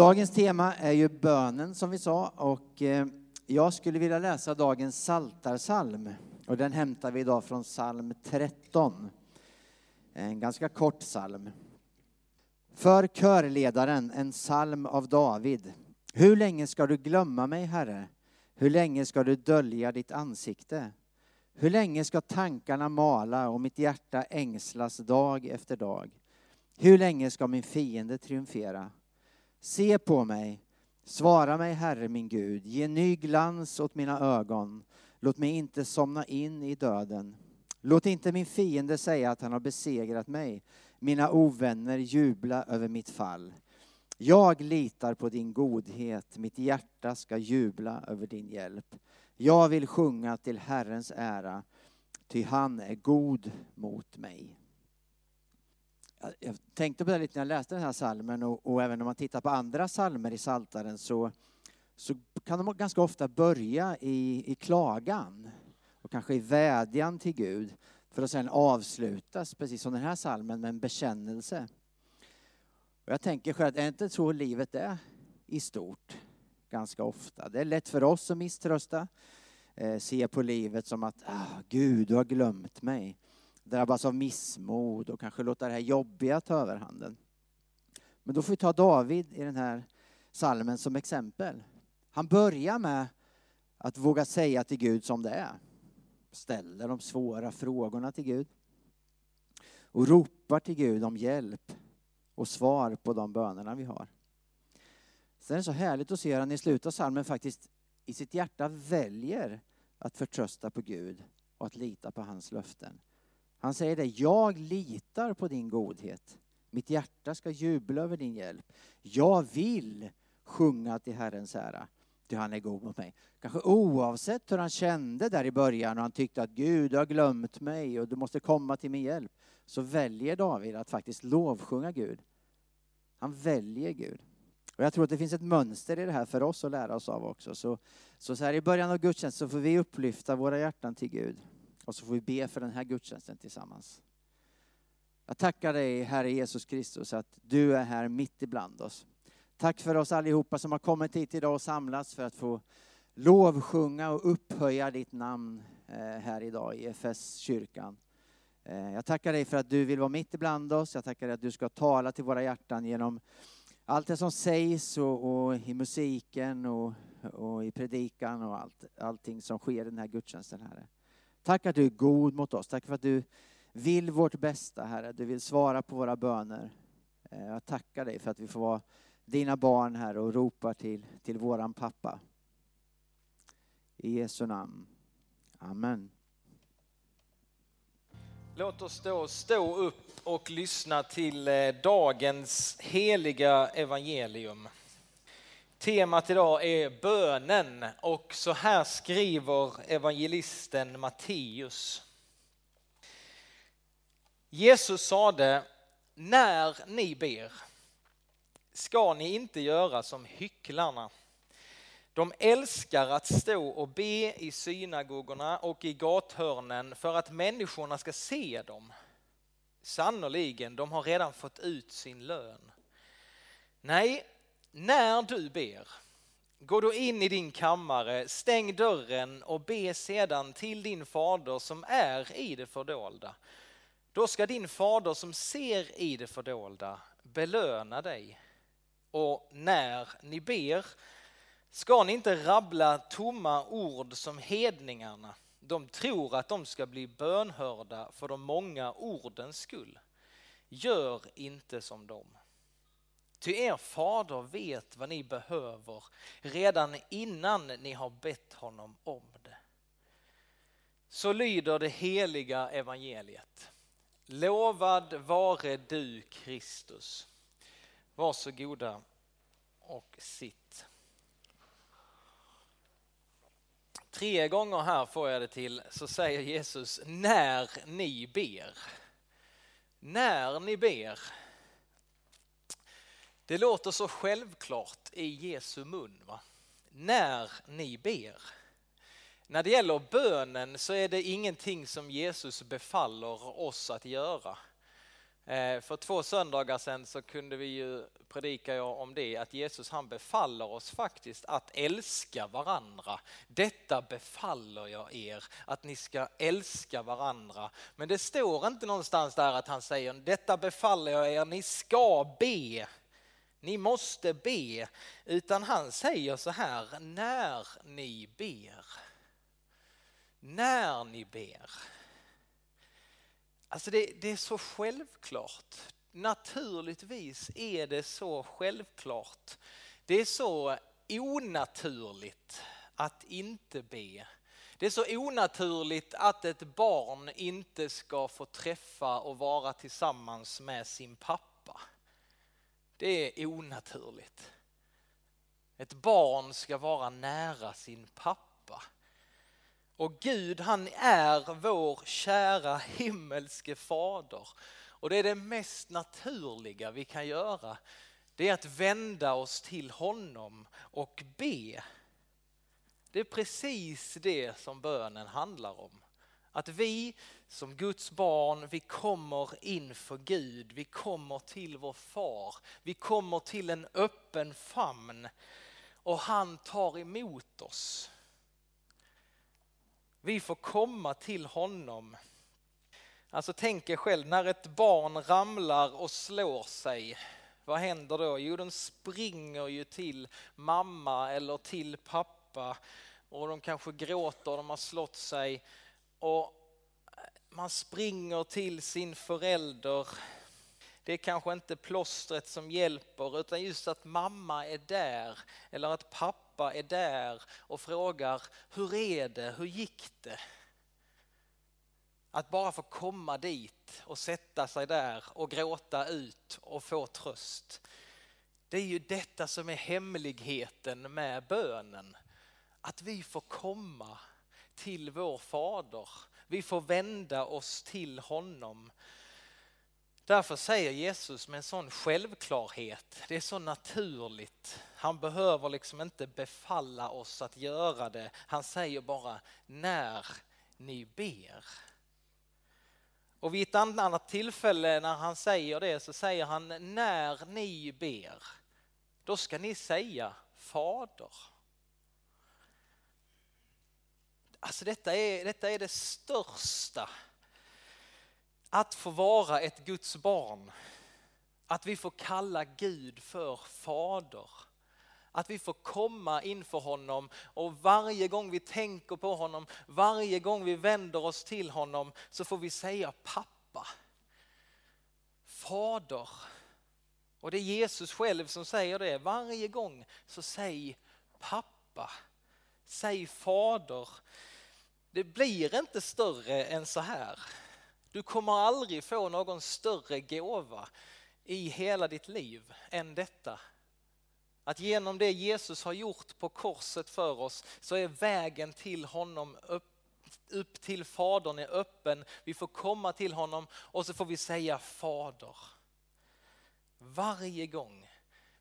Dagens tema är ju bönen som vi sa och eh, jag skulle vilja läsa dagens saltarsalm och den hämtar vi idag från psalm 13. En ganska kort psalm. För körledaren en psalm av David. Hur länge ska du glömma mig, Herre? Hur länge ska du dölja ditt ansikte? Hur länge ska tankarna mala och mitt hjärta ängslas dag efter dag? Hur länge ska min fiende triumfera? Se på mig, svara mig, Herre min Gud, ge ny glans åt mina ögon. Låt mig inte somna in i döden. Låt inte min fiende säga att han har besegrat mig, mina ovänner jubla över mitt fall. Jag litar på din godhet, mitt hjärta ska jubla över din hjälp. Jag vill sjunga till Herrens ära, ty han är god mot mig. Jag tänkte på det lite när jag läste den här salmen och, och även när man tittar på andra salmer i Saltaren så, så kan de ganska ofta börja i, i klagan och kanske i vädjan till Gud för att sedan avslutas, precis som den här salmen, med en bekännelse. Och jag tänker själv, är det inte så livet är i stort? Ganska ofta. Det är lätt för oss att misströsta, eh, se på livet som att ah, Gud, du har glömt mig. Drabbas av missmod och kanske låta det här jobbiga ta överhanden. Men då får vi ta David i den här salmen som exempel. Han börjar med att våga säga till Gud som det är. Ställer de svåra frågorna till Gud. Och ropar till Gud om hjälp och svar på de bönerna vi har. Sen är det så härligt att se hur han i slutet av salmen faktiskt i sitt hjärta väljer att förtrösta på Gud och att lita på hans löften. Han säger det, jag litar på din godhet. Mitt hjärta ska jubla över din hjälp. Jag vill sjunga till Herrens ära, ty han är god mot mig. Kanske oavsett hur han kände där i början och han tyckte att Gud har glömt mig och du måste komma till min hjälp. Så väljer David att faktiskt lovsjunga Gud. Han väljer Gud. Och jag tror att det finns ett mönster i det här för oss att lära oss av också. Så, så, så här i början av gudstjänsten så får vi upplyfta våra hjärtan till Gud. Och så får vi be för den här gudstjänsten tillsammans. Jag tackar dig, Herre Jesus Kristus, att du är här mitt ibland oss. Tack för oss allihopa som har kommit hit idag och samlats för att få lovsjunga och upphöja ditt namn eh, här idag i FS kyrkan. Eh, jag tackar dig för att du vill vara mitt ibland oss. Jag tackar dig att du ska tala till våra hjärtan genom allt det som sägs och, och i musiken och, och, i predikan och allt, allting som sker i den här gudstjänsten, Herre. Tack att du är god mot oss. Tack för att du vill vårt bästa, Herre. Du vill svara på våra böner. Eh, jag tackar dig för att vi får vara dina barn, här och ropa till, till våran pappa. I Jesu namn. Amen. Låt oss då stå upp och lyssna till eh, dagens heliga evangelium. Temat idag är bönen och så här skriver evangelisten Matteus. Jesus sade, när ni ber ska ni inte göra som hycklarna. De älskar att stå och be i synagogorna och i gathörnen för att människorna ska se dem. Sannoliken, de har redan fått ut sin lön. Nej, när du ber, gå då in i din kammare, stäng dörren och be sedan till din fader som är i det fördolda. Då ska din fader som ser i det fördolda belöna dig. Och när ni ber ska ni inte rabbla tomma ord som hedningarna. De tror att de ska bli bönhörda för de många ordens skull. Gör inte som dem. Ty er fader vet vad ni behöver redan innan ni har bett honom om det. Så lyder det heliga evangeliet. Lovad vare du Kristus. Varsågoda och sitt. Tre gånger här får jag det till så säger Jesus när ni ber. När ni ber. Det låter så självklart i Jesu mun. Va? När ni ber. När det gäller bönen så är det ingenting som Jesus befaller oss att göra. Eh, för två söndagar sedan så kunde vi ju predika om det, att Jesus han befaller oss faktiskt att älska varandra. Detta befaller jag er, att ni ska älska varandra. Men det står inte någonstans där att han säger, detta befaller jag er, ni ska be. Ni måste be, utan han säger så här, när ni ber. När ni ber. Alltså det, det är så självklart. Naturligtvis är det så självklart. Det är så onaturligt att inte be. Det är så onaturligt att ett barn inte ska få träffa och vara tillsammans med sin pappa. Det är onaturligt. Ett barn ska vara nära sin pappa. Och Gud han är vår kära himmelske fader. Och det är det mest naturliga vi kan göra. Det är att vända oss till honom och be. Det är precis det som bönen handlar om. Att vi som Guds barn, vi kommer inför Gud, vi kommer till vår far, vi kommer till en öppen famn och han tar emot oss. Vi får komma till honom. Alltså tänk er själv när ett barn ramlar och slår sig. Vad händer då? Jo, de springer ju till mamma eller till pappa och de kanske gråter, de har slått sig och man springer till sin förälder. Det är kanske inte plåstret som hjälper utan just att mamma är där eller att pappa är där och frågar hur är det, hur gick det? Att bara få komma dit och sätta sig där och gråta ut och få tröst. Det är ju detta som är hemligheten med bönen. Att vi får komma till vår fader. Vi får vända oss till honom. Därför säger Jesus med en sån självklarhet, det är så naturligt. Han behöver liksom inte befalla oss att göra det. Han säger bara när ni ber. Och vid ett annat tillfälle när han säger det så säger han när ni ber, då ska ni säga Fader. Alltså detta är, detta är det största. Att få vara ett Guds barn. Att vi får kalla Gud för Fader. Att vi får komma inför honom och varje gång vi tänker på honom, varje gång vi vänder oss till honom så får vi säga pappa. Fader. Och det är Jesus själv som säger det. Varje gång så säg pappa. Säg fader. Det blir inte större än så här. Du kommer aldrig få någon större gåva i hela ditt liv än detta. Att genom det Jesus har gjort på korset för oss så är vägen till honom upp, upp till Fadern är öppen. Vi får komma till honom och så får vi säga Fader. Varje gång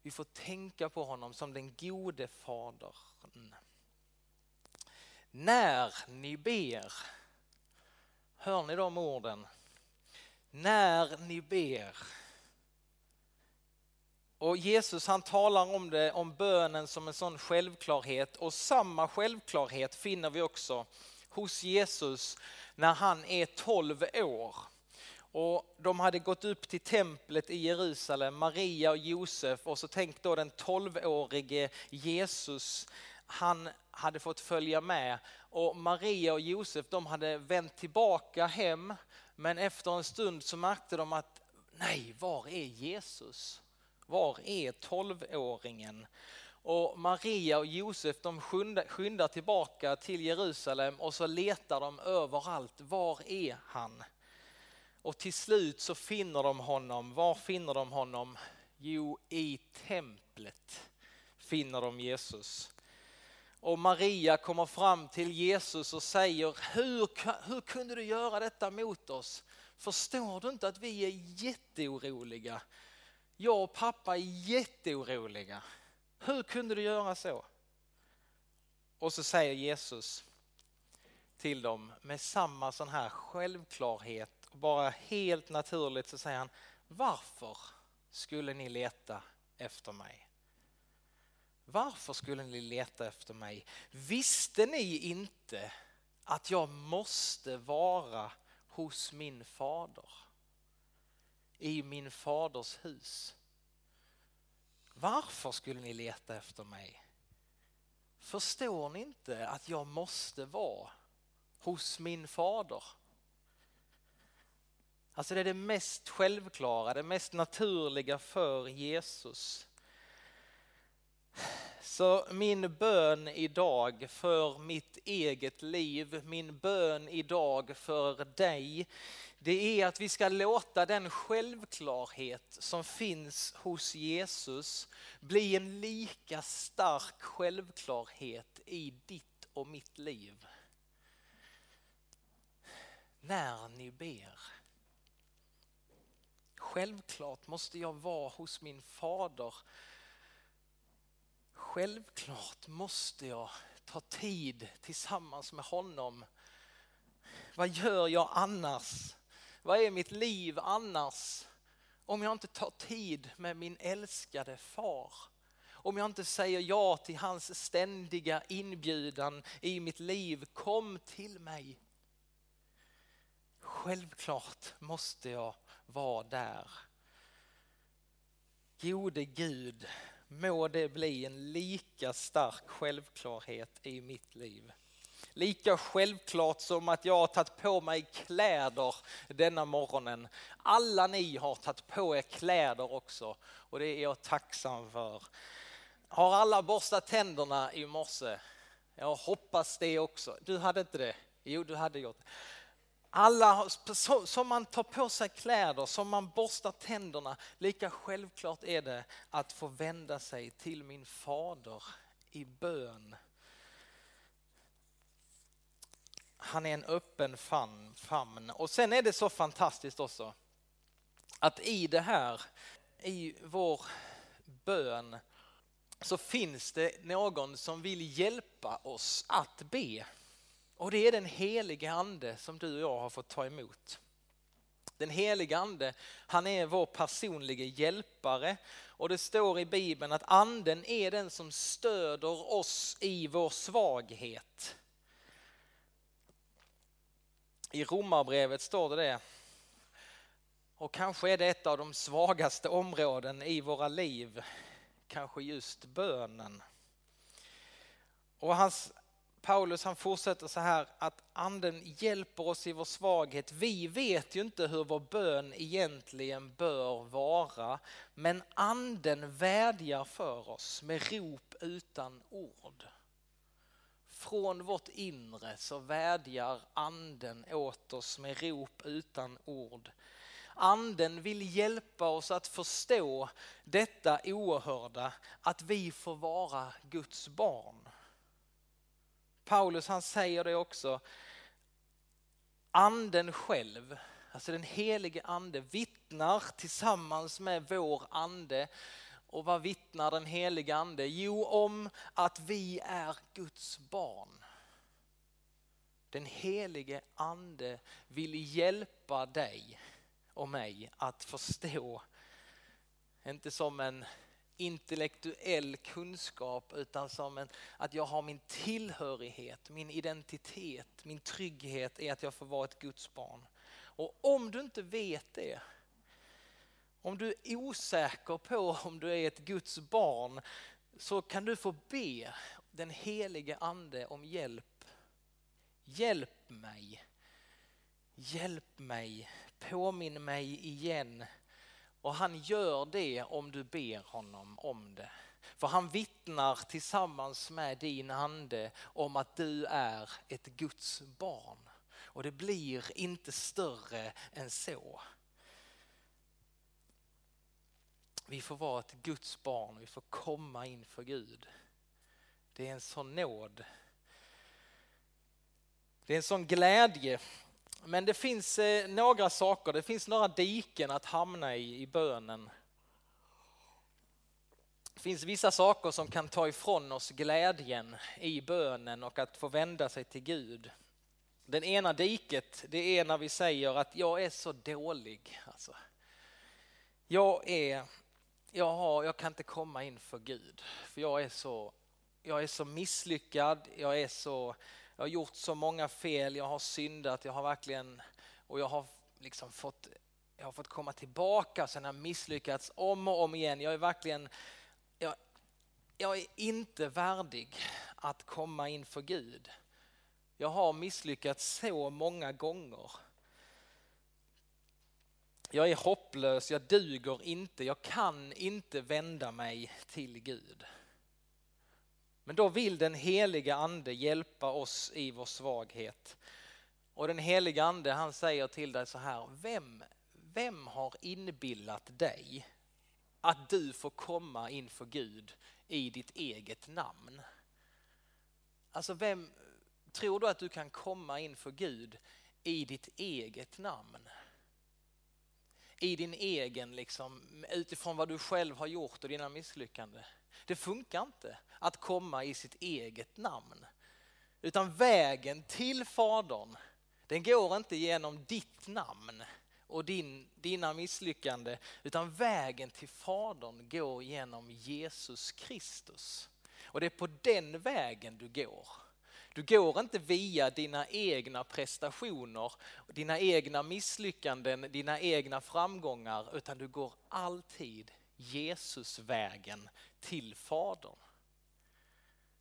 vi får tänka på honom som den gode Fadern. När ni ber, hör ni de orden? När ni ber. Och Jesus han talar om det, om bönen som en sån självklarhet och samma självklarhet finner vi också hos Jesus när han är 12 år. Och de hade gått upp till templet i Jerusalem, Maria och Josef och så tänk då den 12-årige Jesus, han hade fått följa med och Maria och Josef de hade vänt tillbaka hem men efter en stund så märkte de att nej, var är Jesus? Var är tolvåringen? Och Maria och Josef de skyndar tillbaka till Jerusalem och så letar de överallt. Var är han? Och till slut så finner de honom. Var finner de honom? Jo, i templet finner de Jesus. Och Maria kommer fram till Jesus och säger, hur, hur kunde du göra detta mot oss? Förstår du inte att vi är jätteoroliga? Jag och pappa är jätteoroliga. Hur kunde du göra så? Och så säger Jesus till dem med samma sån här självklarhet, bara helt naturligt så säger han, varför skulle ni leta efter mig? Varför skulle ni leta efter mig? Visste ni inte att jag måste vara hos min fader? I min faders hus. Varför skulle ni leta efter mig? Förstår ni inte att jag måste vara hos min fader? Alltså det är det mest självklara, det mest naturliga för Jesus. Så min bön idag för mitt eget liv, min bön idag för dig, det är att vi ska låta den självklarhet som finns hos Jesus bli en lika stark självklarhet i ditt och mitt liv. När ni ber. Självklart måste jag vara hos min fader. Självklart måste jag ta tid tillsammans med honom. Vad gör jag annars? Vad är mitt liv annars? Om jag inte tar tid med min älskade far. Om jag inte säger ja till hans ständiga inbjudan i mitt liv. Kom till mig. Självklart måste jag vara där. Gode Gud, må det bli en lika stark självklarhet i mitt liv. Lika självklart som att jag har tagit på mig kläder denna morgonen. Alla ni har tagit på er kläder också och det är jag tacksam för. Har alla borstat tänderna i morse? Jag hoppas det också. Du hade inte det? Jo, du hade gjort det. Alla, som man tar på sig kläder, som man borstar tänderna, lika självklart är det att få vända sig till min fader i bön. Han är en öppen famn. Och sen är det så fantastiskt också att i det här, i vår bön, så finns det någon som vill hjälpa oss att be. Och det är den helige ande som du och jag har fått ta emot. Den helige ande, han är vår personliga hjälpare och det står i bibeln att anden är den som stöder oss i vår svaghet. I romarbrevet står det det. Och kanske är det ett av de svagaste områden i våra liv, kanske just bönen. Och hans, Paulus han fortsätter så här att anden hjälper oss i vår svaghet. Vi vet ju inte hur vår bön egentligen bör vara, men anden vädjar för oss med rop utan ord. Från vårt inre så vädjar anden åt oss med rop utan ord. Anden vill hjälpa oss att förstå detta oerhörda, att vi får vara Guds barn. Paulus han säger det också. Anden själv, alltså den helige ande vittnar tillsammans med vår ande. Och vad vittnar den helige ande? Jo, om att vi är Guds barn. Den helige ande vill hjälpa dig och mig att förstå, inte som en intellektuell kunskap utan som en, att jag har min tillhörighet, min identitet, min trygghet är att jag får vara ett Guds barn. Och om du inte vet det, om du är osäker på om du är ett Guds barn så kan du få be den helige ande om hjälp. Hjälp mig, hjälp mig, påminn mig igen och han gör det om du ber honom om det. För han vittnar tillsammans med din ande om att du är ett Guds barn. Och det blir inte större än så. Vi får vara ett Guds barn, vi får komma inför Gud. Det är en sån nåd. Det är en sån glädje men det finns eh, några saker, det finns några diken att hamna i i bönen. Det finns vissa saker som kan ta ifrån oss glädjen i bönen och att få vända sig till Gud. Den ena diket det är när vi säger att jag är så dålig. Alltså, Jag är, jag, har, jag kan inte komma inför Gud för jag är så, jag är så misslyckad, jag är så, jag har gjort så många fel, jag har syndat, jag har verkligen, och jag har liksom fått, jag har fått komma tillbaka sen har misslyckats om och om igen. Jag är verkligen, jag, jag är inte värdig att komma inför Gud. Jag har misslyckats så många gånger. Jag är hopplös, jag duger inte, jag kan inte vända mig till Gud. Men då vill den heliga ande hjälpa oss i vår svaghet. Och den heliga ande han säger till dig så här, vem, vem har inbillat dig att du får komma inför Gud i ditt eget namn? Alltså vem tror du att du kan komma inför Gud i ditt eget namn? I din egen, liksom, utifrån vad du själv har gjort och dina misslyckanden. Det funkar inte att komma i sitt eget namn. Utan vägen till Fadern, den går inte genom ditt namn och din, dina misslyckanden, utan vägen till Fadern går genom Jesus Kristus. Och det är på den vägen du går. Du går inte via dina egna prestationer, dina egna misslyckanden, dina egna framgångar, utan du går alltid Jesusvägen till Fadern.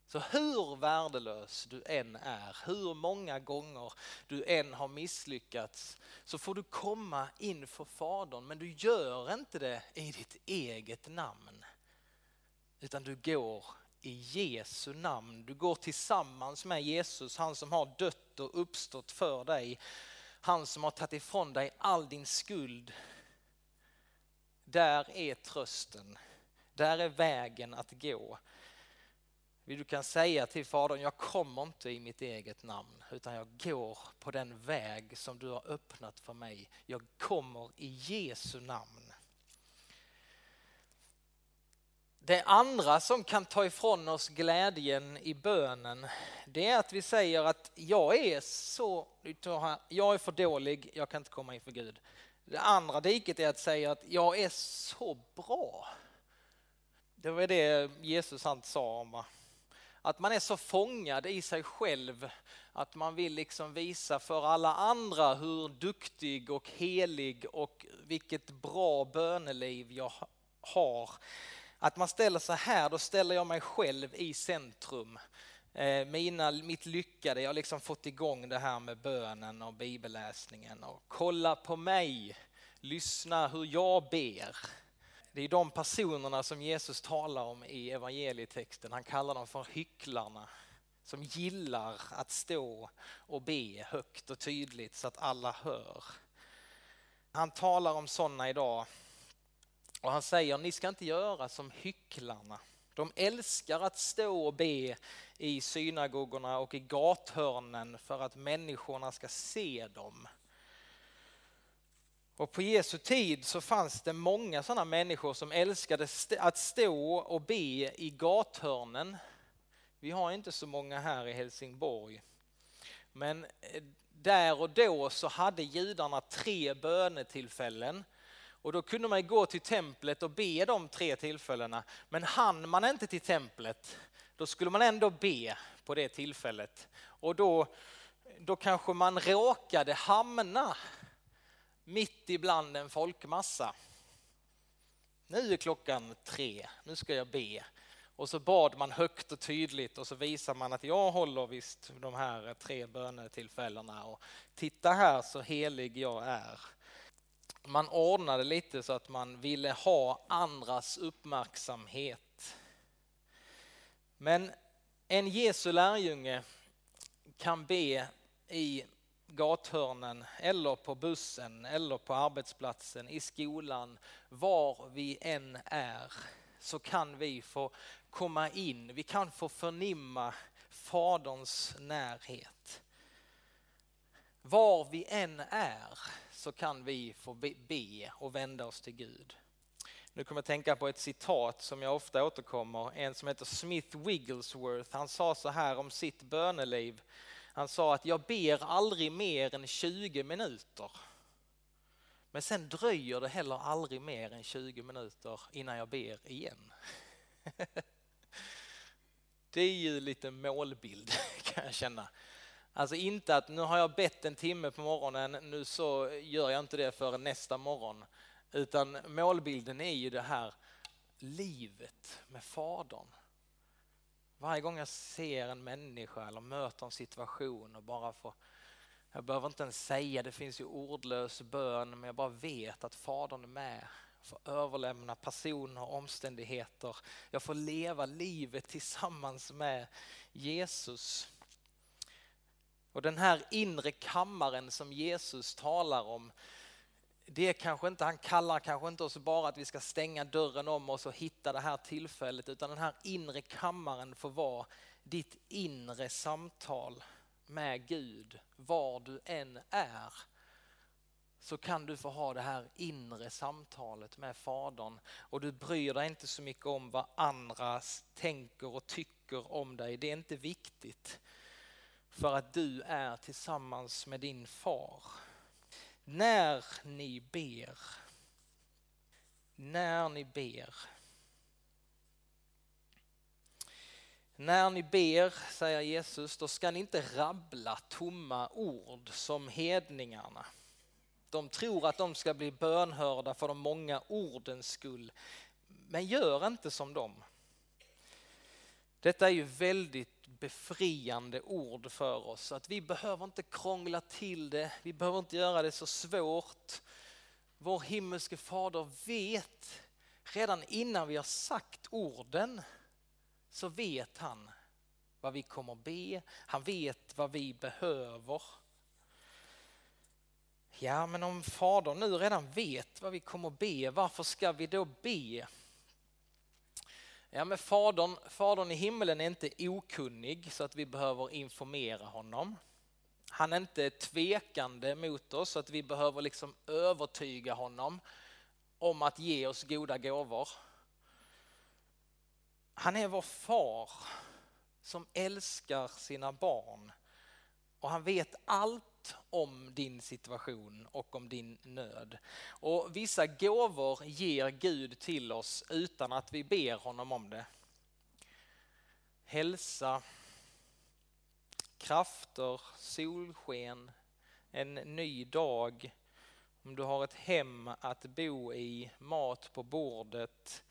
Så hur värdelös du än är, hur många gånger du än har misslyckats, så får du komma inför Fadern. Men du gör inte det i ditt eget namn, utan du går i Jesu namn. Du går tillsammans med Jesus, han som har dött och uppstått för dig. Han som har tagit ifrån dig all din skuld. Där är trösten. Där är vägen att gå. Du kan säga till Fadern, jag kommer inte i mitt eget namn utan jag går på den väg som du har öppnat för mig. Jag kommer i Jesu namn. Det andra som kan ta ifrån oss glädjen i bönen, det är att vi säger att jag är så, jag är för dålig, jag kan inte komma inför Gud. Det andra diket är att säga att jag är så bra. Det var det Jesus han sa om att man är så fångad i sig själv att man vill liksom visa för alla andra hur duktig och helig och vilket bra böneliv jag har. Att man ställer sig här, då ställer jag mig själv i centrum. Eh, mina, mitt lyckade, jag har liksom fått igång det här med bönen och bibelläsningen och kolla på mig, lyssna hur jag ber. Det är de personerna som Jesus talar om i evangelietexten. Han kallar dem för hycklarna som gillar att stå och be högt och tydligt så att alla hör. Han talar om sådana idag och han säger ni ska inte göra som hycklarna. De älskar att stå och be i synagogorna och i gathörnen för att människorna ska se dem. Och på Jesu tid så fanns det många sådana människor som älskade att stå och be i gathörnen. Vi har inte så många här i Helsingborg. Men eh, där och då så hade judarna tre bönetillfällen. Och då kunde man gå till templet och be de tre tillfällena. Men hann man inte till templet, då skulle man ändå be på det tillfället. Och då, då kanske man råkade hamna mitt ibland en folkmassa. Nu är klockan tre, nu ska jag be. Och så bad man högt och tydligt och så visar man att jag håller visst de här tre bönetillfällena och titta här så helig jag är. Man ordnade lite så att man ville ha andras uppmärksamhet. Men en Jesu lärjunge kan be i gathörnen eller på bussen eller på arbetsplatsen, i skolan, var vi än är så kan vi få komma in, vi kan få förnimma Faderns närhet. Var vi än är så kan vi få be och vända oss till Gud. Nu kommer jag tänka på ett citat som jag ofta återkommer, en som heter Smith Wigglesworth. Han sa så här om sitt böneliv. Han sa att jag ber aldrig mer än 20 minuter. Men sen dröjer det heller aldrig mer än 20 minuter innan jag ber igen. Det är ju lite målbild kan jag känna. Alltså inte att nu har jag bett en timme på morgonen, nu så gör jag inte det för nästa morgon. Utan målbilden är ju det här livet med Fadern. Varje gång jag ser en människa eller möter en situation och bara får, jag behöver inte ens säga, det finns ju ordlös bön, men jag bara vet att Fadern är med. Jag får överlämna personer och omständigheter. Jag får leva livet tillsammans med Jesus. Och den här inre kammaren som Jesus talar om, det kanske inte, han kallar kanske inte oss bara att vi ska stänga dörren om oss och hitta det här tillfället, utan den här inre kammaren får vara ditt inre samtal med Gud, var du än är. Så kan du få ha det här inre samtalet med Fadern och du bryr dig inte så mycket om vad andra tänker och tycker om dig. Det är inte viktigt för att du är tillsammans med din far. När ni ber, när ni ber. När ni ber, säger Jesus, då ska ni inte rabbla tomma ord som hedningarna. De tror att de ska bli bönhörda för de många ordens skull. Men gör inte som dem. Detta är ju väldigt befriande ord för oss. Att vi behöver inte krångla till det, vi behöver inte göra det så svårt. Vår himmelske fader vet redan innan vi har sagt orden så vet han vad vi kommer be, han vet vad vi behöver. Ja, men om Fadern nu redan vet vad vi kommer be, varför ska vi då be? Ja, men fadern, fadern i himmelen är inte okunnig så att vi behöver informera honom. Han är inte tvekande mot oss så att vi behöver liksom övertyga honom om att ge oss goda gåvor. Han är vår far som älskar sina barn och han vet allt om din situation och om din nöd. Och vissa gåvor ger Gud till oss utan att vi ber honom om det. Hälsa, krafter, solsken, en ny dag, om du har ett hem att bo i, mat på bordet.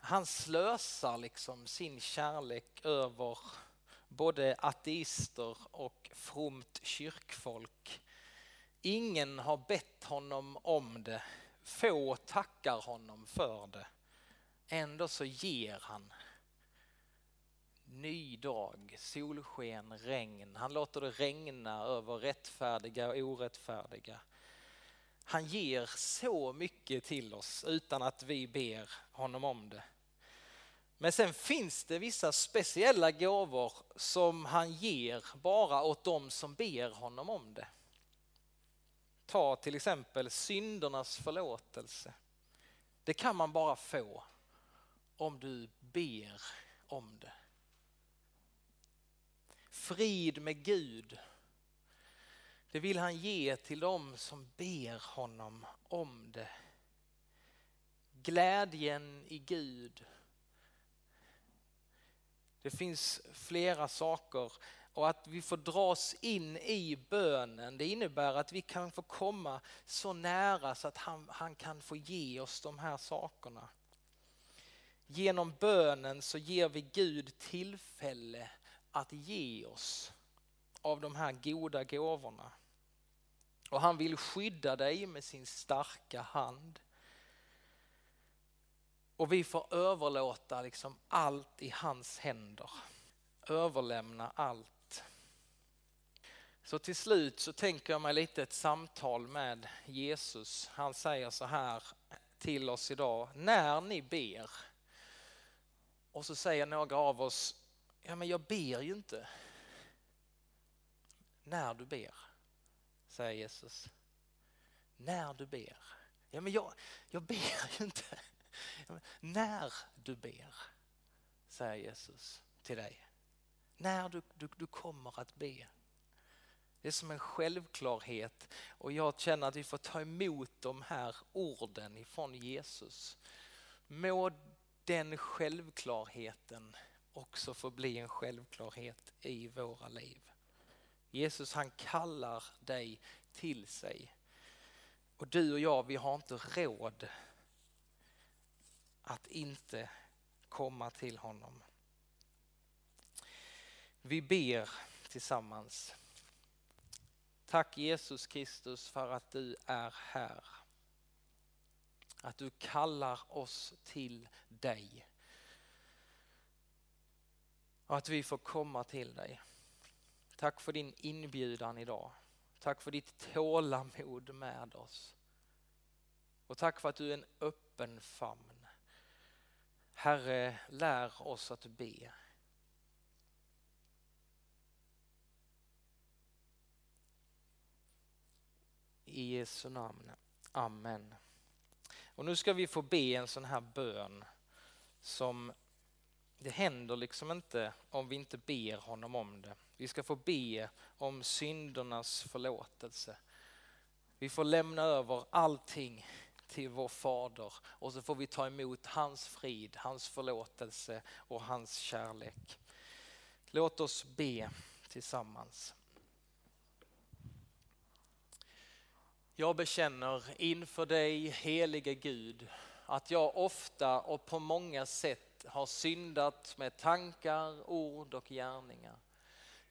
Han slösar liksom sin kärlek över både ateister och fromt kyrkfolk. Ingen har bett honom om det, få tackar honom för det. Ändå så ger han. Ny dag, solsken, regn. Han låter det regna över rättfärdiga och orättfärdiga. Han ger så mycket till oss utan att vi ber honom om det. Men sen finns det vissa speciella gåvor som han ger bara åt dem som ber honom om det. Ta till exempel syndernas förlåtelse. Det kan man bara få om du ber om det. Frid med Gud. Det vill han ge till dem som ber honom om det. Glädjen i Gud det finns flera saker och att vi får dras in i bönen det innebär att vi kan få komma så nära så att han, han kan få ge oss de här sakerna. Genom bönen så ger vi Gud tillfälle att ge oss av de här goda gåvorna. Och han vill skydda dig med sin starka hand. Och vi får överlåta liksom allt i hans händer. Överlämna allt. Så till slut så tänker jag mig lite ett samtal med Jesus. Han säger så här till oss idag. När ni ber. Och så säger några av oss, ja men jag ber ju inte. När du ber, säger Jesus. När du ber. Ja men jag, jag ber ju inte. När du ber, säger Jesus till dig. När du, du, du kommer att be. Det är som en självklarhet och jag känner att vi får ta emot de här orden ifrån Jesus. Må den självklarheten också få bli en självklarhet i våra liv. Jesus han kallar dig till sig. Och du och jag, vi har inte råd att inte komma till honom. Vi ber tillsammans. Tack Jesus Kristus för att du är här. Att du kallar oss till dig. Och att vi får komma till dig. Tack för din inbjudan idag. Tack för ditt tålamod med oss. Och tack för att du är en öppen famn. Herre, lär oss att be. I Jesu namn. Amen. Och nu ska vi få be en sån här bön som det händer liksom inte om vi inte ber honom om det. Vi ska få be om syndernas förlåtelse. Vi får lämna över allting till vår fader och så får vi ta emot hans frid, hans förlåtelse och hans kärlek. Låt oss be tillsammans. Jag bekänner inför dig helige Gud att jag ofta och på många sätt har syndat med tankar, ord och gärningar.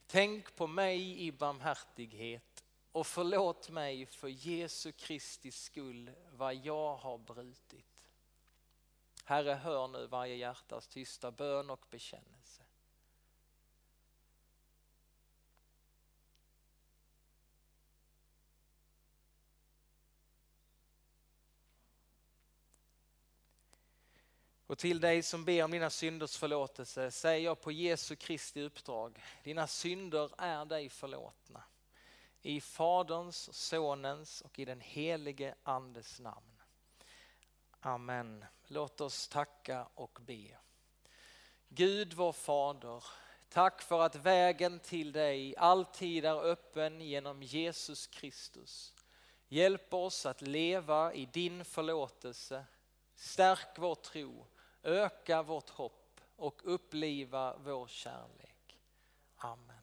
Tänk på mig i barmhärtighet och förlåt mig för Jesu Kristi skull vad jag har brutit. Herre, hör nu varje hjärtas tysta bön och bekännelse. Och till dig som ber om dina synders förlåtelse säger jag på Jesu Kristi uppdrag, dina synder är dig förlåtna. I Faderns, Sonens och i den helige Andes namn. Amen. Låt oss tacka och be. Gud vår Fader, tack för att vägen till dig alltid är öppen genom Jesus Kristus. Hjälp oss att leva i din förlåtelse. Stärk vår tro öka vårt hopp och uppliva vår kärlek. Amen.